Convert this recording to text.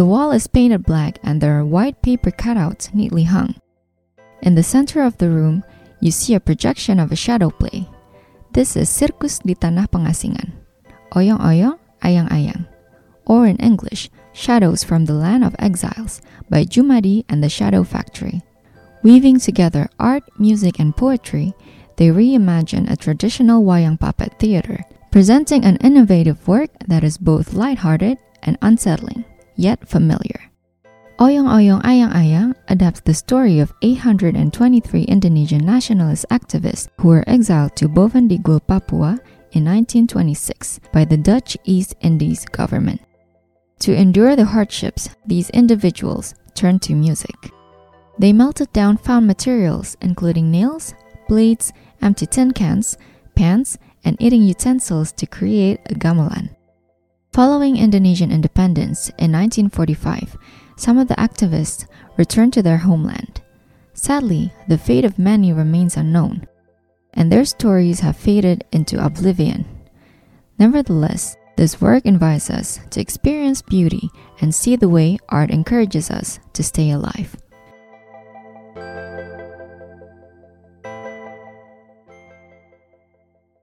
The wall is painted black and there are white paper cutouts neatly hung. In the center of the room, you see a projection of a shadow play. This is Sirkus di Tanah Pengasingan, Oyong-oyong, Ayang-ayang, or in English, Shadows from the Land of Exiles by Jumaadi and the Shadow Factory. Weaving together art, music, and poetry, they reimagine a traditional wayang puppet theater, presenting an innovative work that is both lighthearted and unsettling, yet familiar. Oyong Oyong Ayang Ayang adapts the story of 823 Indonesian nationalist activists who were exiled to Boven Digul, Papua in 1926 by the Dutch East Indies government. To endure the hardships, these individuals turned to music. They melted down found materials, including nails, blades, empty tin cans, pans, and eating utensils to create a gamelan. Following Indonesian independence in 1945, some of the activists returned to their homeland. Sadly, the fate of many remains unknown, and their stories have faded into oblivion. Nevertheless, this work invites us to experience beauty and see the way art encourages us to stay alive.